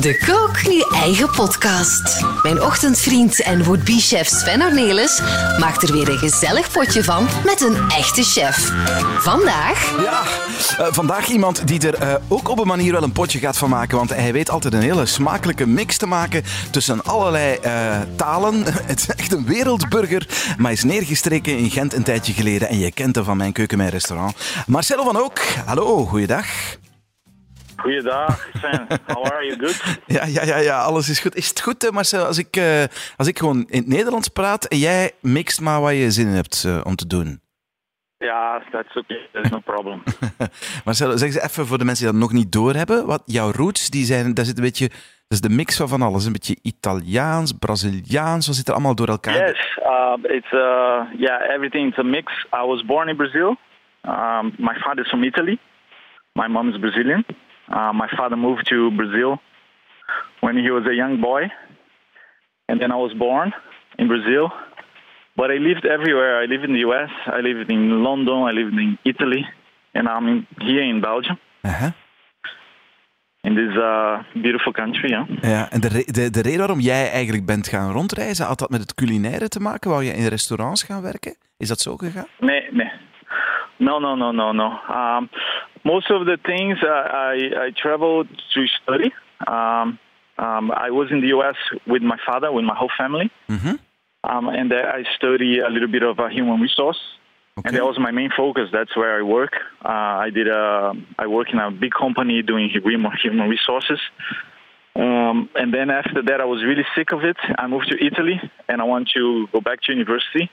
De Kook Nu Eigen Podcast. Mijn ochtendvriend en would-be-chef Sven Ornelis maakt er weer een gezellig potje van met een echte chef. Vandaag... Ja, eh, vandaag iemand die er eh, ook op een manier wel een potje gaat van maken. Want hij weet altijd een hele smakelijke mix te maken tussen allerlei eh, talen. Het is echt een wereldburger, maar is neergestreken in Gent een tijdje geleden. En je kent hem van mijn keuken, mijn restaurant. Marcelo van Ook, hallo, goeiedag. Goeiedag, Sven. How are you? Good? Ja, ja, ja, ja, alles is goed. Is het goed, hè, Marcel, als ik, eh, als ik gewoon in het Nederlands praat en jij mixt maar wat je zin hebt eh, om te doen? Ja, that's okay. There's no problem. Marcel, zeg eens even voor de mensen die dat nog niet doorhebben. Wat jouw roots, die zijn, daar zit een beetje, dat is de mix van van alles. Een beetje Italiaans, Braziliaans, wat zit er allemaal door elkaar? yes, uh, it's uh, yeah, everything. It's a mix. I was born in Brazil. Um, my father is from Italy. My mom is Brazilian. Uh, my father moved to Brazil when he was a young boy, and then I was born in Brazil. But I lived everywhere. I lived in the U.S. I lived in London. I lived in Italy, and I'm in, here in Belgium, Uh-huh. in this uh, beautiful country. Yeah. Ja, en de, re- de, de reden waarom jij eigenlijk bent gaan rondreizen, had dat met het culinaire te maken? Wou je in restaurants gaan werken? Is dat zo gegaan? No, no, no, no, no, no. Um, most of the things uh, I I traveled to study. Um, um, I was in the U.S. with my father, with my whole family, Mhm. um, and I study a little bit of uh, human resource. Oké. And that was my main focus. That's where I work. Uh, I did a, I work in a big company doing human human resources. Um, and then after that, I was really sick of it. I moved to Italy, and I want to go back to university.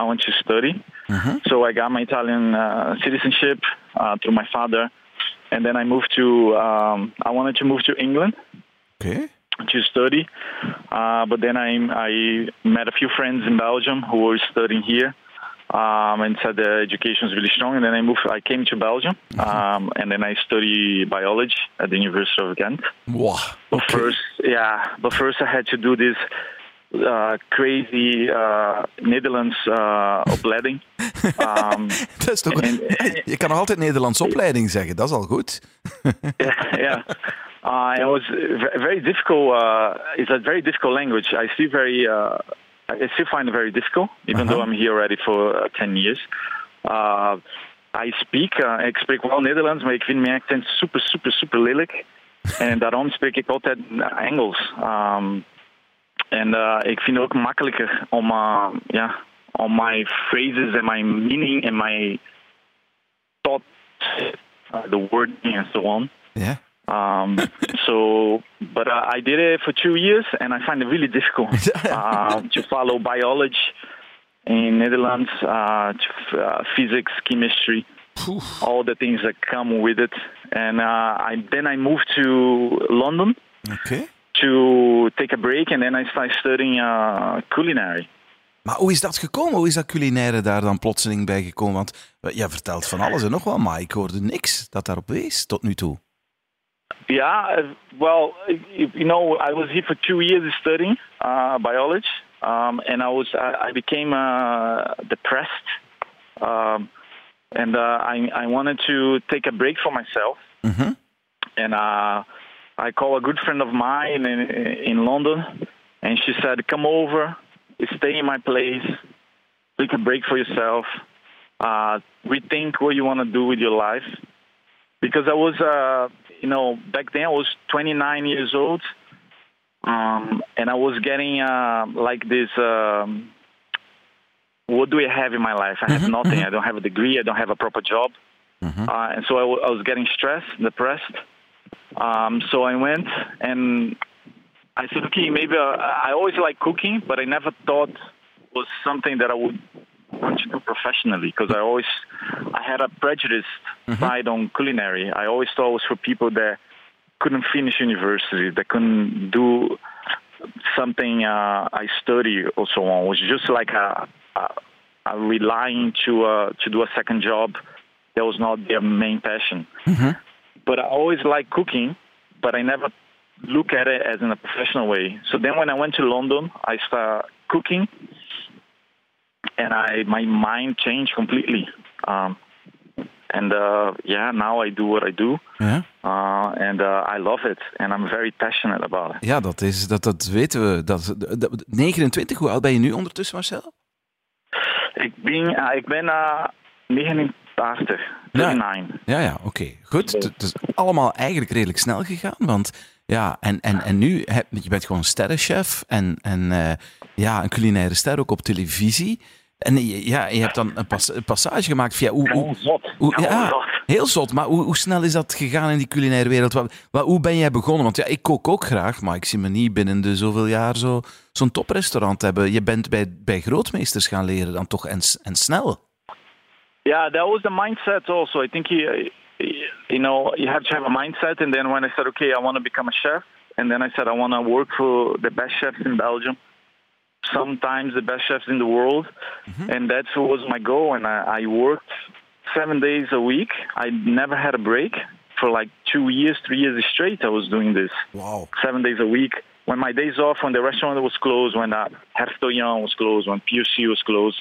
I want to study. Mhm. So I got my Italian uh, citizenship uh, through my father, and then I moved to. Um, I wanted to move to England Okay. to study, uh, but then I I met a few friends in Belgium who were studying here, um, and said the education is really strong. And then I moved. I came to Belgium, um, and then I study biology at the University of Ghent. Wow. But first, yeah, but first I had to do this uh, crazy uh, Netherlands uh, opleiding. Um, Dat is toch... En- Je kan nog altijd Nederlandse opleiding zeggen, dat is al goed. yeah, yeah. Uh, it was ve- very difficult. Uh, it's a very difficult language. I still very, uh, I still find it very difficult, even Uh-huh. though I'm here already for uh, ten years. Uh, I speak, uh, ik spreek wel Nederlands, maar ik vind mijn accent super, super, super lelijk. en daarom spreek ik altijd Engels. Um, en uh, ik vind het ook makkelijker om, uh, ja, om mijn phrases en mijn meaning en mijn thought, uh, the wording and so on. Ja. Um, so, but uh, I did it for two years, and I find it really difficult uh, to follow biology in Netherlands, uh, to, uh, physics, chemistry, Poeh. all the things that come with it. And uh, I, then I moved to London Oké. To take a break, and then I started studying uh, culinary. Maar hoe is dat gekomen? Hoe is dat culinaire daar dan plotseling bij gekomen? Want eh, jij vertelt van alles en nog wel, maar ik hoorde niks dat daarop wees tot nu toe. Yeah, uh, well, you know, I was here for two years studying uh, biology, um, and I was I, I became uh, depressed, um, and uh, I I wanted to take a break for myself, Mhm. and uh, I called a good friend of mine in in London, and she said, "Come over, stay in my place, take a break for yourself, uh, rethink what you want to do with your life." because I was, uh, you know, back then I was 29 years old, um, and I was getting uh, like this. Um, what do I have in my life? I have nothing. I don't have a degree. I don't have a proper job, Mhm. uh, and so I, w- I was getting stressed, depressed. Um, so I went and I said, okay, maybe uh, I always like cooking, but I never thought it was something that I would want to do professionally because I always I had a prejudiced side on culinary. I always thought it was for people that couldn't finish university, that couldn't do something uh, I study or so on. It was just like a, a, a relying to uh, to do a second job that was not their main passion. But I always liked cooking, but I never look at it as in a professional way. So then when I went to London, I started cooking, and I my mind changed completely. Um, and uh, yeah, now I do what I do, Ja, uh, and uh, I love it, and I'm very passionate about it. ja dat, is, dat, dat weten we. Dat, dat- 29, hoe oud ben je nu ondertussen, Marcel? Ik ben, uh, ik ben 89, 39. Ja, ja, oké. Goed. Het is allemaal eigenlijk redelijk snel gegaan. Want ja, en, en, en nu, heb, je bent gewoon sterrenchef en, en eh, ja, een culinaire ster ook op televisie. En je- ja, je hebt dan een, pas- een passage gemaakt via... Hoe, hoe, ja, heel zot. Maar hoe, hoe snel is dat gegaan in die culinaire wereld? Wat, wat, hoe ben jij begonnen? Want ja, ik kook ook graag, maar ik zie me niet binnen de zoveel jaar zo, zo'n toprestaurant hebben. Je bent bij, bij grootmeesters gaan leren dan toch en, en snel. Yeah, that was the mindset also. I think you, you know, you have to have a mindset. And then when I said, okay, I want to become a chef, and then I said I want to work for the best chefs in Belgium, sometimes the best chefs in the world, and that was my goal. And I, I worked seven days a week. I never had a break for like two years, three years straight. I was doing this Wow. seven days a week. When my days off, when the restaurant was closed, when uh, Hertog Jan was closed, when Pure C was closed,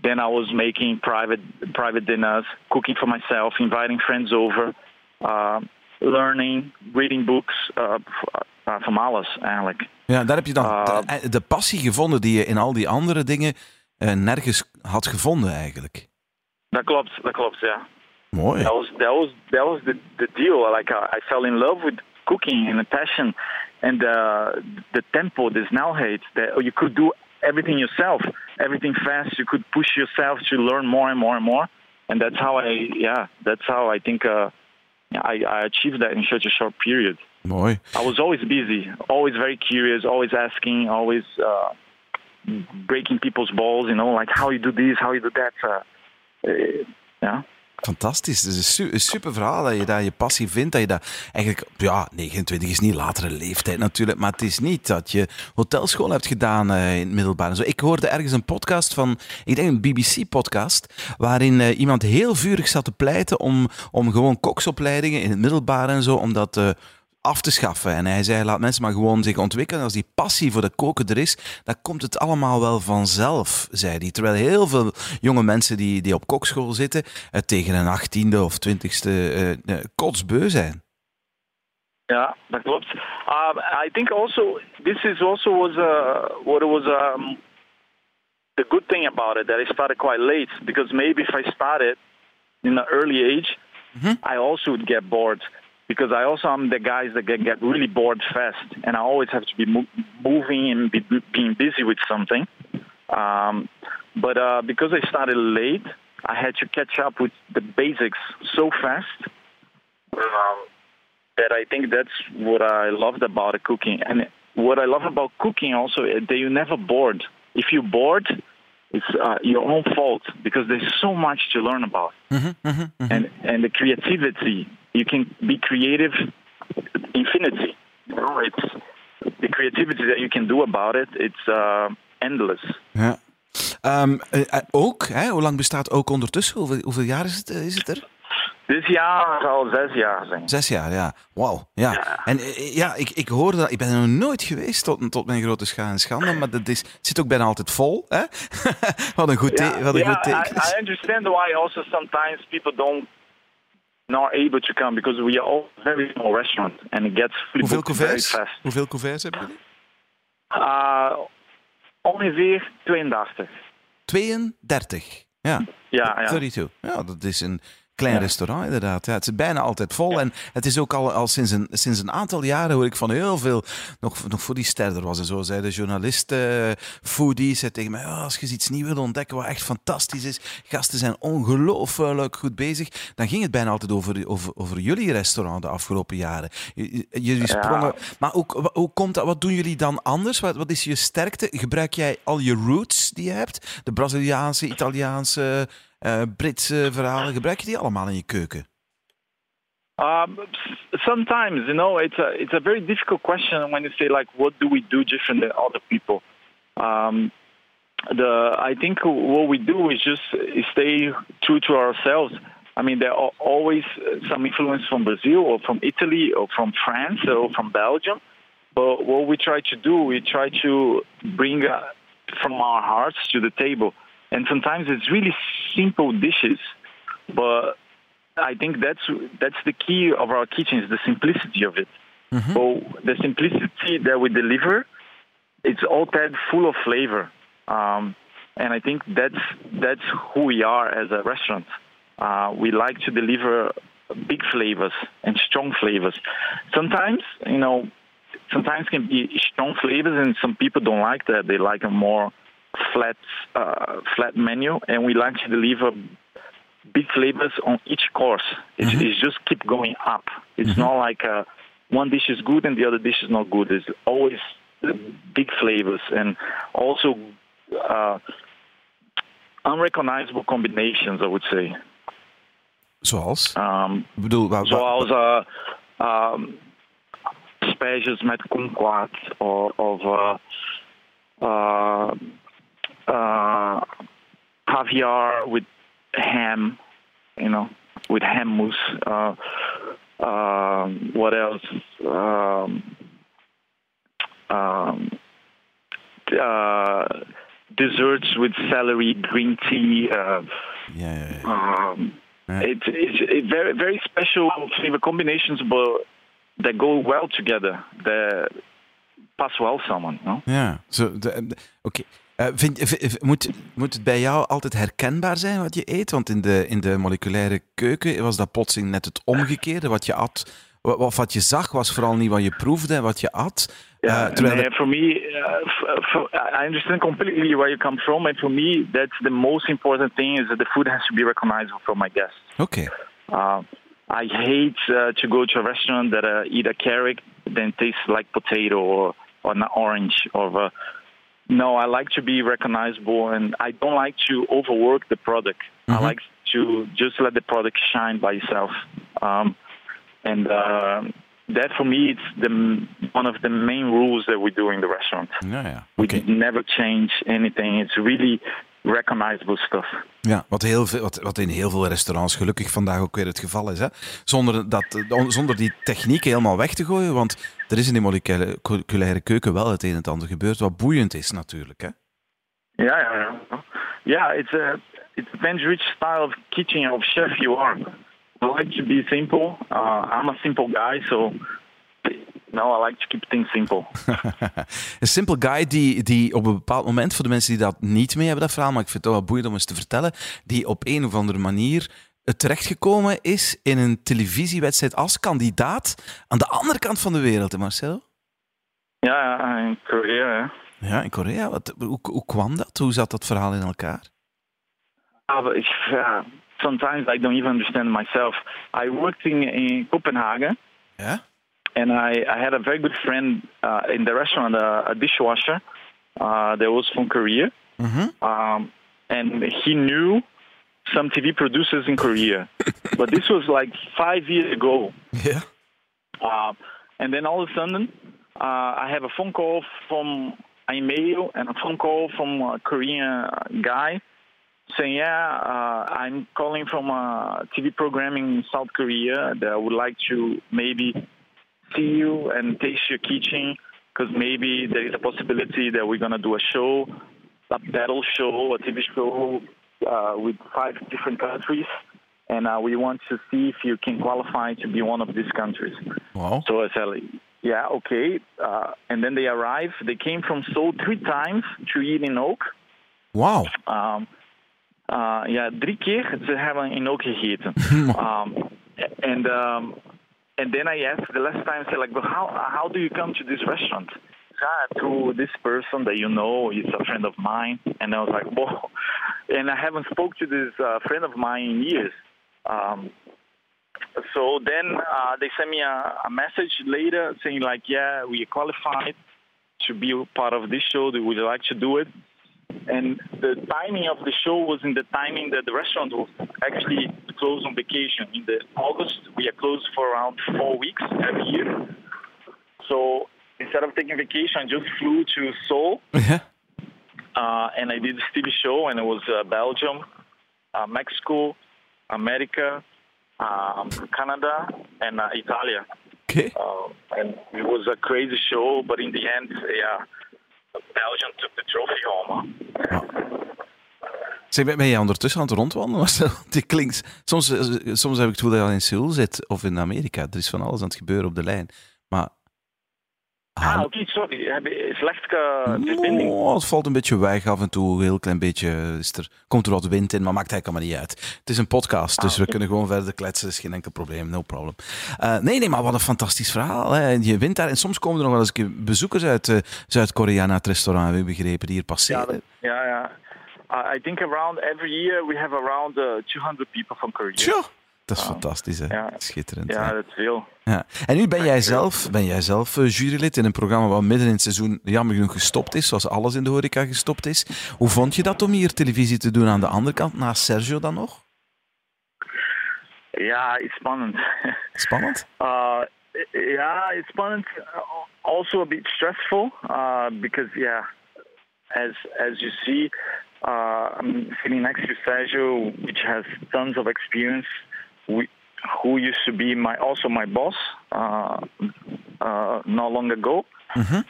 then I was making private private dinners, cooking for myself, inviting friends over, uh, learning, reading books, uh, f- uh, from alles eigenlijk. Ja, daar heb je dan Ah. de, de passie gevonden die je in al die andere dingen eh, nergens had gevonden eigenlijk. Dat klopt, dat klopt, ja. Mooi. That was that was that was the the deal. Like I, I fell in love with cooking and the passion, and uh, the tempo, the snelheid. That you could do everything yourself, everything fast. You could push yourself to learn more and more and more, and that's how I yeah, that's how I think uh, I, I achieved that in such a short period. Mooi. I was always busy, always very curious, always asking, always uh, breaking people's balls. You know, like how you do this, how you do that. Uh, uh, yeah. Fantastisch. Het is een, su- een super verhaal dat je daar je passie vindt. Dat je dat eigenlijk, ja, 29 is niet latere leeftijd natuurlijk, maar het is niet dat je hotelschool hebt gedaan eh, in het middelbaar. Zo, ik hoorde ergens een podcast van, ik denk een BBC-podcast, waarin eh, iemand heel vurig zat te pleiten om, om gewoon koksopleidingen in het middelbaar en zo, om dat eh, af te schaffen. En hij zei, laat mensen maar gewoon zich ontwikkelen. Als die passie voor de koken er is, dan komt het allemaal wel vanzelf, zei hij. Terwijl heel veel jonge mensen die, die op kokschool zitten, eh, tegen een achttiende of twintigste eh, eh, kotsbeu zijn. Yeah, that klopt. Um, I think also this is also was uh, what it was um, the good thing about it that I started quite late because maybe if I started in an early age, I also would get bored because I also am the guys that get, get really bored fast and I always have to be mo- moving and be, being busy with something. Um, but uh, because I started late, I had to catch up with the basics so fast. Um, that I think that's what I loved about cooking. And what I love about cooking also is that you're never bored. If you're bored, it's uh, your own fault because there's so much to learn about. And and the creativity, you can be creative infinity. You know, it's the creativity that you can do about it. It's uh, endless. Ja. Ehm, eh, eh, ook, hè, hoe lang bestaat ook ondertussen? Hoeveel, hoeveel jaar is het, eh, is het er? Dit jaar zal zes jaar zijn. Zes jaar, ja. Wauw, ja. Ja. En ja, ik, ik hoorde dat. Ik ben er nog nooit geweest tot, tot mijn grote scha en schande, maar dat is, het zit ook bijna altijd vol. Hè? wat een goed, wat een goed teken. I, I understand why also sometimes people don't not able to come because we are all very small restaurant and it gets fully Hoeveel fast. Hoeveel couverts hebben jullie? Uh, ongeveer 82. 32. Ja, Ja, ja. 32. Ja, dat is een klein Ja. restaurant inderdaad. Ja, het is bijna altijd vol. En het is ook al, al sinds, een, sinds een aantal jaren hoor ik van heel veel, nog, nog voor die ster er was en zo, zeiden journalisten, foodies, zei tegen mij, "Ja, als je iets nieuws wil ontdekken wat echt fantastisch is, gasten zijn ongelooflijk goed bezig, dan ging het bijna altijd over, over, over jullie restaurant de afgelopen jaren. J- Jullie sprongen, maar ook, hoe komt dat, wat doen jullie dan anders? Wat, wat is je sterkte? Gebruik jij al je roots die je hebt? De Braziliaanse, Italiaanse, eh, Britse verhalen, gebruik je die allemaal in je keuken? Um, sometimes, you know, it's a it's a very difficult question when you say like, what do we do different than other people? Um, the I think what we do is just stay true to ourselves. I mean, there are always uh, some influence from Brazil or from Italy or from France or from Belgium. But what we try to do, we try to bring uh, from our hearts to the table. And sometimes it's really simple dishes, but I think that's that's the key of our kitchen is the simplicity of it. So the simplicity that we deliver, it's all that full of flavor, um, and I think that's that's who we are as a restaurant. Uh, we like to deliver big flavors and strong flavors. Sometimes, you know, sometimes can be strong flavors, and some people don't like that. They like a more flat uh, flat menu, and we like to deliver big flavors on each course. It's, it's just keep going up. It's not like uh, one dish is good and the other dish is not good. It's always big flavors and also uh, unrecognizable combinations. I would say. Zoals? Um, Ik bedoel, wa- wa- Zoals uh, um, asperges met kumquat of, of uh, uh, uh, caviar with ham, you know, with ham mousse. Uh, um what else? Um, um, uh, desserts with celery, green tea. Uh, ja. um, Yeah. it, it's it very very special flavor combinations, but that go well together. That pass well someone. No? Ja, zo, de- de- Eh, vind- moet, moet het bij jou altijd herkenbaar zijn wat je eet? Want in de, in de moleculaire keuken was dat plotseling net het omgekeerde. Wat je at, of wat je zag, was vooral niet wat je proefde en wat je at. Yeah, Eh, terwijl and, uh, for me, uh, f- I understand completely where you come from, and for me, that's the most important thing: is that the food has to be recognizable for my guests. Oké. Uh, I hate uh, to go to a restaurant that uh, eat a carrot then tastes like potato or, or an orange or uh, no. I like to be recognizable, and I don't like to overwork the product. I like to just let the product shine by itself. Um, and uh, that, for me, it's the one of the main rules that we do in the restaurant. Ja, ja. We Oké. never change anything. It's really recognizable stuff. Ja, wat, heel veel, wat, wat in heel veel restaurants gelukkig vandaag ook weer het geval is. Hè? Zonder, dat, zonder die techniek helemaal weg te gooien. Want er is in die moleculaire keuken wel het een en het ander gebeurd. Wat boeiend is natuurlijk. Hè? Yeah, yeah, yeah. Yeah, it's a it depends which style of kitchen of chef you are. I like to be simple. Uh, I'm a simple guy, so no, I like to keep things simple. Een simple guy die, die op een bepaald moment, voor de mensen die dat niet mee hebben, dat verhaal, maar ik vind het wel wat boeiend om eens te vertellen, die op een of andere manier terechtgekomen is in een televisiewedstrijd als kandidaat aan de andere kant van de wereld, hè Marcelo? yeah, in Korea. Yeah. Ja, in Korea. Wat, hoe, hoe kwam dat? Hoe zat dat verhaal in elkaar? But uh, sometimes I don't even understand myself. I worked in, in Copenhagen, Ja? And I, I had a very good friend uh, in the restaurant, uh, a dishwasher uh, that was from Korea. Mhm. um, and he knew some TV producers in Korea. but this was like five years ago. Ja. Uh, and then all of a sudden, uh, I have a phone call from an email and a phone call from a Korean guy saying, "Yeah, uh, I'm calling from a TV program in South Korea that I would like to maybe see you and taste your kitchen because maybe there is a possibility that we're gonna do a show, a battle show, a TV show uh, with five different countries." And uh, we want to see if you can qualify to be one of these countries. Wauw. So I said, yeah, okay. Uh, and then they arrived. They came from Seoul three times to eat in Oak. Wow. Um, uh, ja, drie keer ze hebben in Oak gegeten. um, and um, and then I asked the last time, I said like, but how how do you come to this restaurant? Ah, through this person that you know, he's a friend of mine. And I was like, whoa. And I haven't spoke to this uh, friend of mine in years. Um, so then uh, they sent me a, a message later saying like, yeah, we qualified to be part of this show. Would you like to do it? And the timing of the show was in the timing that the restaurant was actually closed on vacation. In the August, we are closed for around four weeks every year. So instead of taking vacation, I just flew to Seoul Ja. uh, and I did the TV show, and it was uh, Belgium, uh, Mexico, America, um, Canada, and uh, Italia. Oké. Uh, and it was a crazy show, but in the end, yeah, Belgium took the trophy home. Huh? Zeg, ben ben jij ondertussen aan het rondwandelen? klinkt, soms, eh, soms heb ik het gevoel dat je al in Seoul zit of in Amerika. Er is van alles aan het gebeuren op de lijn. Maar... Ah, oké, sorry. Heb je slechte verbinding? Oh, het valt een beetje weg af en toe. Een heel klein beetje is er, komt er wat wind in, maar maakt eigenlijk allemaal niet uit. Het is een podcast, dus Ah, we oké. kunnen gewoon verder kletsen. is geen enkel probleem, no problem. Eh, nee, nee, maar wat een fantastisch verhaal. Hè. Je wint daar en soms komen er nog wel eens bezoekers uit eh, Zuid-Korea naar het restaurant, heb ik begrepen, die hier Ja, passeren. dat- ja, ja. Uh, I think around every year we have around uh, 200 people from Korea. Tja, dat is fantastisch, hè. Ja. Schitterend. Ja, hè. dat is veel. Ja. En nu ben jij zelf, ben jij zelf eh, jurylid in een programma wat midden in het seizoen jammer genoeg gestopt is, zoals alles in de horeca gestopt is. Hoe vond je dat om hier televisie te doen aan de andere kant, naast Sergio dan nog? Ja, it's spannend. Spannend? uh, yeah, it's spannend. Uh, Also a bit stressful uh, because, yeah, as as you see, uh, I'm sitting next to Sergio, which has tons of experience. Who used to be my also my boss uh, uh, not long ago.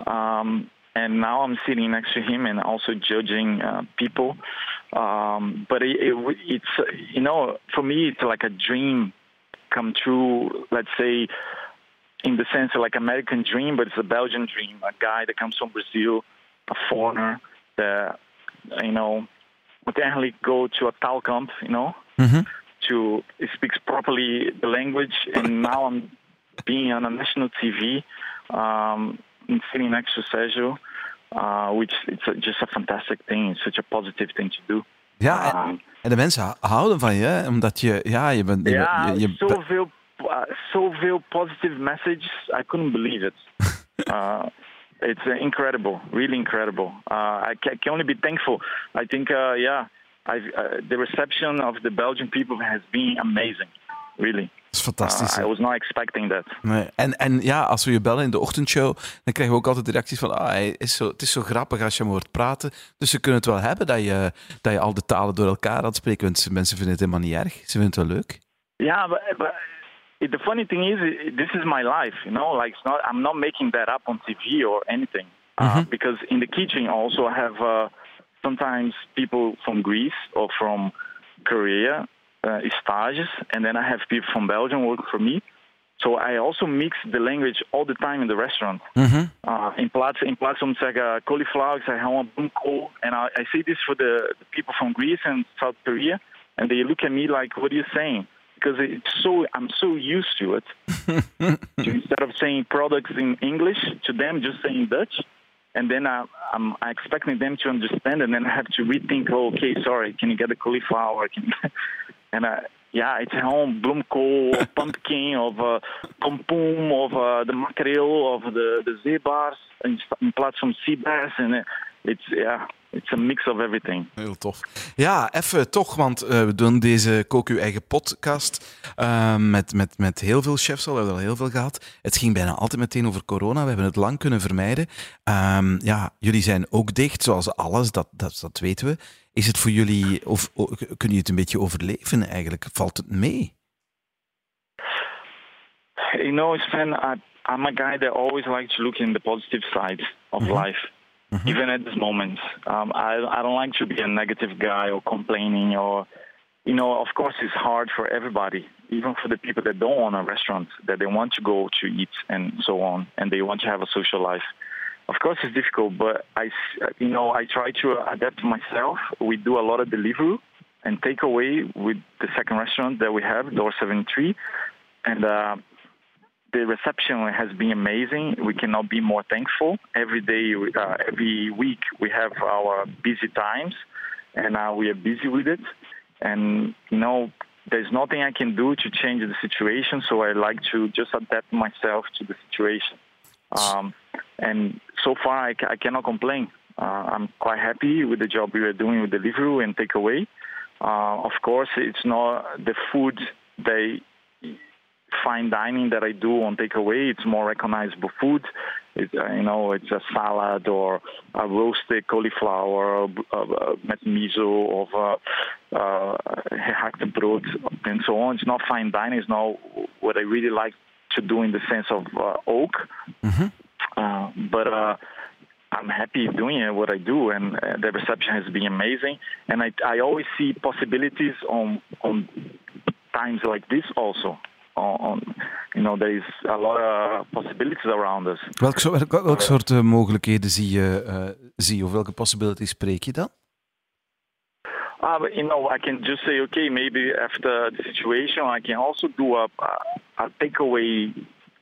Um, and now I'm sitting next to him and also judging uh, people. Um, but it, it, it's you know for me it's like a dream come true. Let's say in the sense of like American dream, but it's a Belgian dream. A guy that comes from Brazil, a foreigner that you know actually go to a Tal camp, you know, to speak properly the language, and now I'm being on a national TV, um, and sitting next to Sergio, uh, which it's a, just a fantastic thing. It's such a positive thing to do. Ja, en, Um, en de mensen hou- houden van je, omdat je, ja, je bent... Je, ja, je, je- zoveel, uh, zoveel positive messages. I couldn't believe it. uh, it's uh, incredible, really incredible. Uh, I, ca- I can only be thankful. I think, uh, yeah, the reception of the Belgian people has been amazing, really. dat is fantastisch. Uh. I was not expecting that. Nee. En, en ja, als we je bellen in de ochtendshow, dan krijgen we ook altijd de reacties van ah, hij is zo, het is zo grappig als je hem hoort praten. Dus ze kunnen het wel hebben dat je, dat je al de talen door elkaar aan het spreken bent. Mensen vinden het helemaal niet erg. Ze vinden het wel leuk. But, but it, the funny thing is, it, this is my life. You know, like it's not. I'm not making that up on TV or anything. Uh, because in the kitchen, also I have uh, sometimes people from Greece or from Korea, uh, stages, and then I have people from Belgium work for me. So I also mix the language all the time in the restaurant. Uh, in plaats, in plaats om te zeggen cauliflower, ik zeg gewoon bloemkool. And I, I say this for the, the people from Greece and South Korea, and they look at me like, what are you saying? Because it's so, I'm so used to it. instead of saying products in English to them, just saying Dutch. And then I, I'm I expecting them to understand, and then I have to rethink. Oh, okay, sorry. Can you get the cauliflower? And uh, yeah, it's home bloemkool, of pumpkin, of uh, pompoen, of uh, the mackerel, of the the in plaats van sea bass, and uh, it's yeah, it's a mix of everything. Heel tof. Ja, even toch, want eh, we doen deze Kook Uw Eigen podcast eh, met, met, met heel veel chefs al. We hebben er al heel veel gehad. Het ging bijna altijd meteen over corona. We hebben het lang kunnen vermijden. Ehm, ja, jullie zijn ook dicht, zoals alles, dat, dat, dat weten we. Is het voor jullie, of kunnen jullie het een beetje overleven eigenlijk? Valt het mee? You know, Sven, I, I'm a guy that always likes to look in the positive side of life, even at this moment. Um, I, I don't like to be a negative guy or complaining or, you know, of course it's hard for everybody, even for the people that don't own a restaurant, that they want to go to eat and so on, and they want to have a social life. Of course, it's difficult, but I, you know, I try to adapt myself. We do a lot of delivery and takeaway with the second restaurant that we have, Door 73, and uh, the reception has been amazing. We cannot be more thankful. Every day, uh, every week, we have our busy times, and uh, we are busy with it. And you know, there's nothing I can do to change the situation. So I like to just adapt myself to the situation. Um, and so far, I, cannot complain. Uh, I'm quite happy with the job we are doing with delivery and takeaway. Uh, of course, it's not the food they fine dining that I do on takeaway. It's more recognizable food. It, uh, you know, it's a salad or a roasted cauliflower, uh, uh, met miso of uh, uh, gehackte brood, and so on. It's not fine dining. It's not what I really like to do in the sense of uh, oak. Uh, but uh, I'm happy doing it, what I do, and uh, the reception has been amazing. And I, I always see possibilities on on times like this also. On, on you know, there is a lot of possibilities around us. Welk, zo- welk, soort eh, mogelijkheden zie je, eh, zie je, of welke possibilities spreek je dan? Uh, but, you know, I can just say, okay, maybe after the situation, I can also do a a, a takeaway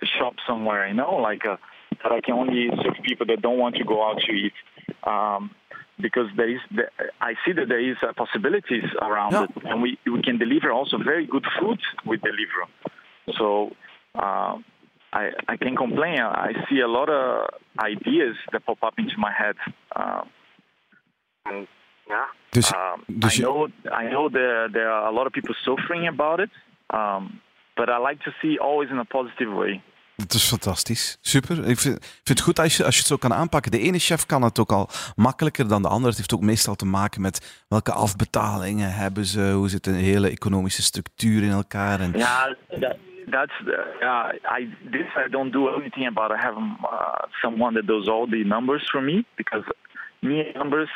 shop somewhere. You know, like a, that I can only serve people that don't want to go out to eat. Um, because there is, the, I see that there is uh, possibilities around Yeah. it, and we we can deliver also very good food with delivery. So. Uh, I, I can complain. I see a lot of ideas that pop up into my head. Uh, and yeah, Dus, um, dus I know I know there there are a lot of people suffering about it, um, but I like to see always in a positive way. Dat is fantastisch. Super. Ik vind, vind het goed als je, als je het zo kan aanpakken. De ene chef kan het ook al makkelijker dan de ander. Het heeft ook meestal te maken met welke afbetalingen hebben ze, hoe zit de hele economische structuur in elkaar. En, Yeah, that, that's the, yeah. I this I don't do anything about. I have uh, someone that does all the numbers for me because me and numbers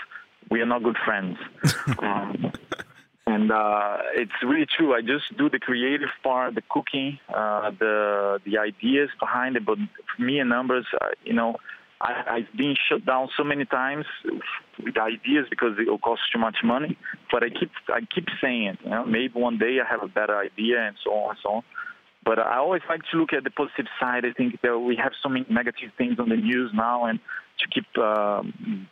we are not good friends. um, and uh, it's really true. I just do the creative part, the cooking, uh, the the ideas behind it. But for me and numbers, uh, you know, I, I've been shut down so many times with ideas because it will cost too much money. But I keep I keep saying it. You know, maybe one day I have a better idea and so on and so on. But I always like to look at the positive side. I think that we have so many negative things on the news now, and to keep uh,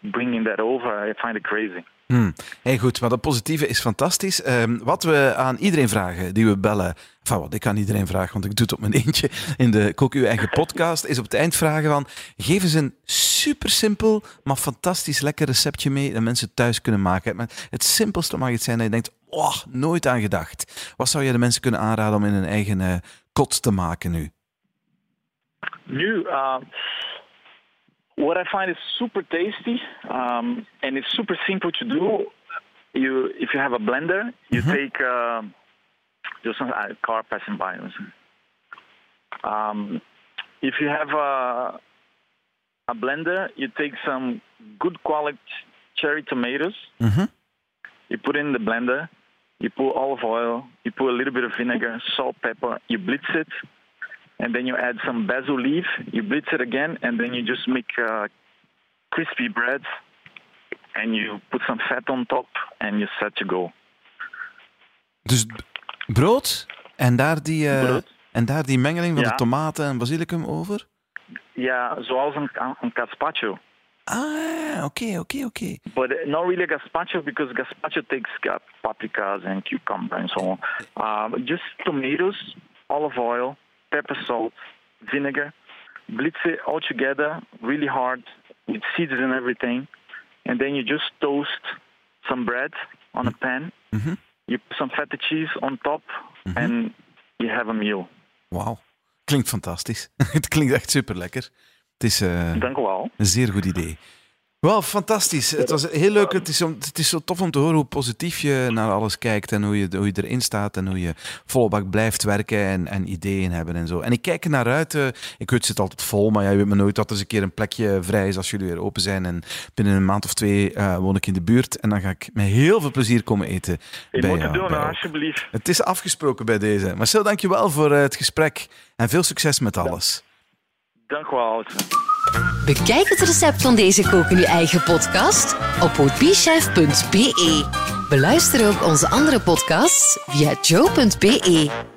bringing that over, I find it crazy. Hmm. Goed, maar dat positieve is fantastisch. Ehm, wat we aan iedereen vragen die we bellen, van wat ik aan iedereen vraag, want ik doe het op mijn eentje in de Kook Uw Eigen podcast, is op het eind vragen van, geef eens een super simpel, maar fantastisch lekker receptje mee dat mensen thuis kunnen maken. Het simpelste mag het zijn dat je denkt, oh, nooit aan gedacht. Wat zou je de mensen kunnen aanraden om in hun eigen eh, kot te maken nu? New, uh, what I find is super tasty, um, and it's super simple to do. You, if you have a blender, you take uh, just a car passing by. Um, if you have a, a blender, you take some good quality cherry tomatoes. Mhm. You put in the blender. You put olive oil. You put a little bit of vinegar, salt, pepper. You blitz it, and then you add some basil leaf. You blitz it again, and then you just make uh, crispy bread, and you put some fat on top, and you're set to go. Dus brood en daar die, eh, Brood. en daar die mengeling van Ja. de tomaten en basilicum over? Ja, zoals een, een gazpacho. Ah, okay, oké, oké. But uh, not really gazpacho because gazpacho takes uh, paprikas and cucumber and so on. Um, just tomatoes, olive oil, pepper, salt, vinegar. Blitz it all together really hard with seeds and everything. And then you just toast some bread on a pan. Mhm. You put some feta cheese on top and you have a meal. Wauw. Klinkt fantastisch. het klinkt echt super lekker. Het is eh, Dank u wel. een zeer goed idee. Wel, fantastisch. Het was heel leuk. Het is, om- het is zo tof om te horen hoe positief je naar alles kijkt en hoe je, hoe je erin staat en hoe je volle bak blijft werken en, en ideeën hebben en zo. En ik kijk er naar uit. eh, ik weet, het zit altijd vol, maar ja, je weet maar nooit dat er eens een keer een plekje vrij is als jullie weer open zijn. En binnen een maand of twee eh, woon ik in de buurt en dan ga ik met heel veel plezier komen eten. Ik bij moet jou, het doen, alsjeblieft. Het is afgesproken bij deze. Marcel, dankjewel voor eh, het gesprek en veel succes met alles. Dank wel. Bekijk het recept van deze Kook in uw eigen podcast op ootbichef.be. Beluister ook onze andere podcasts via joe.be.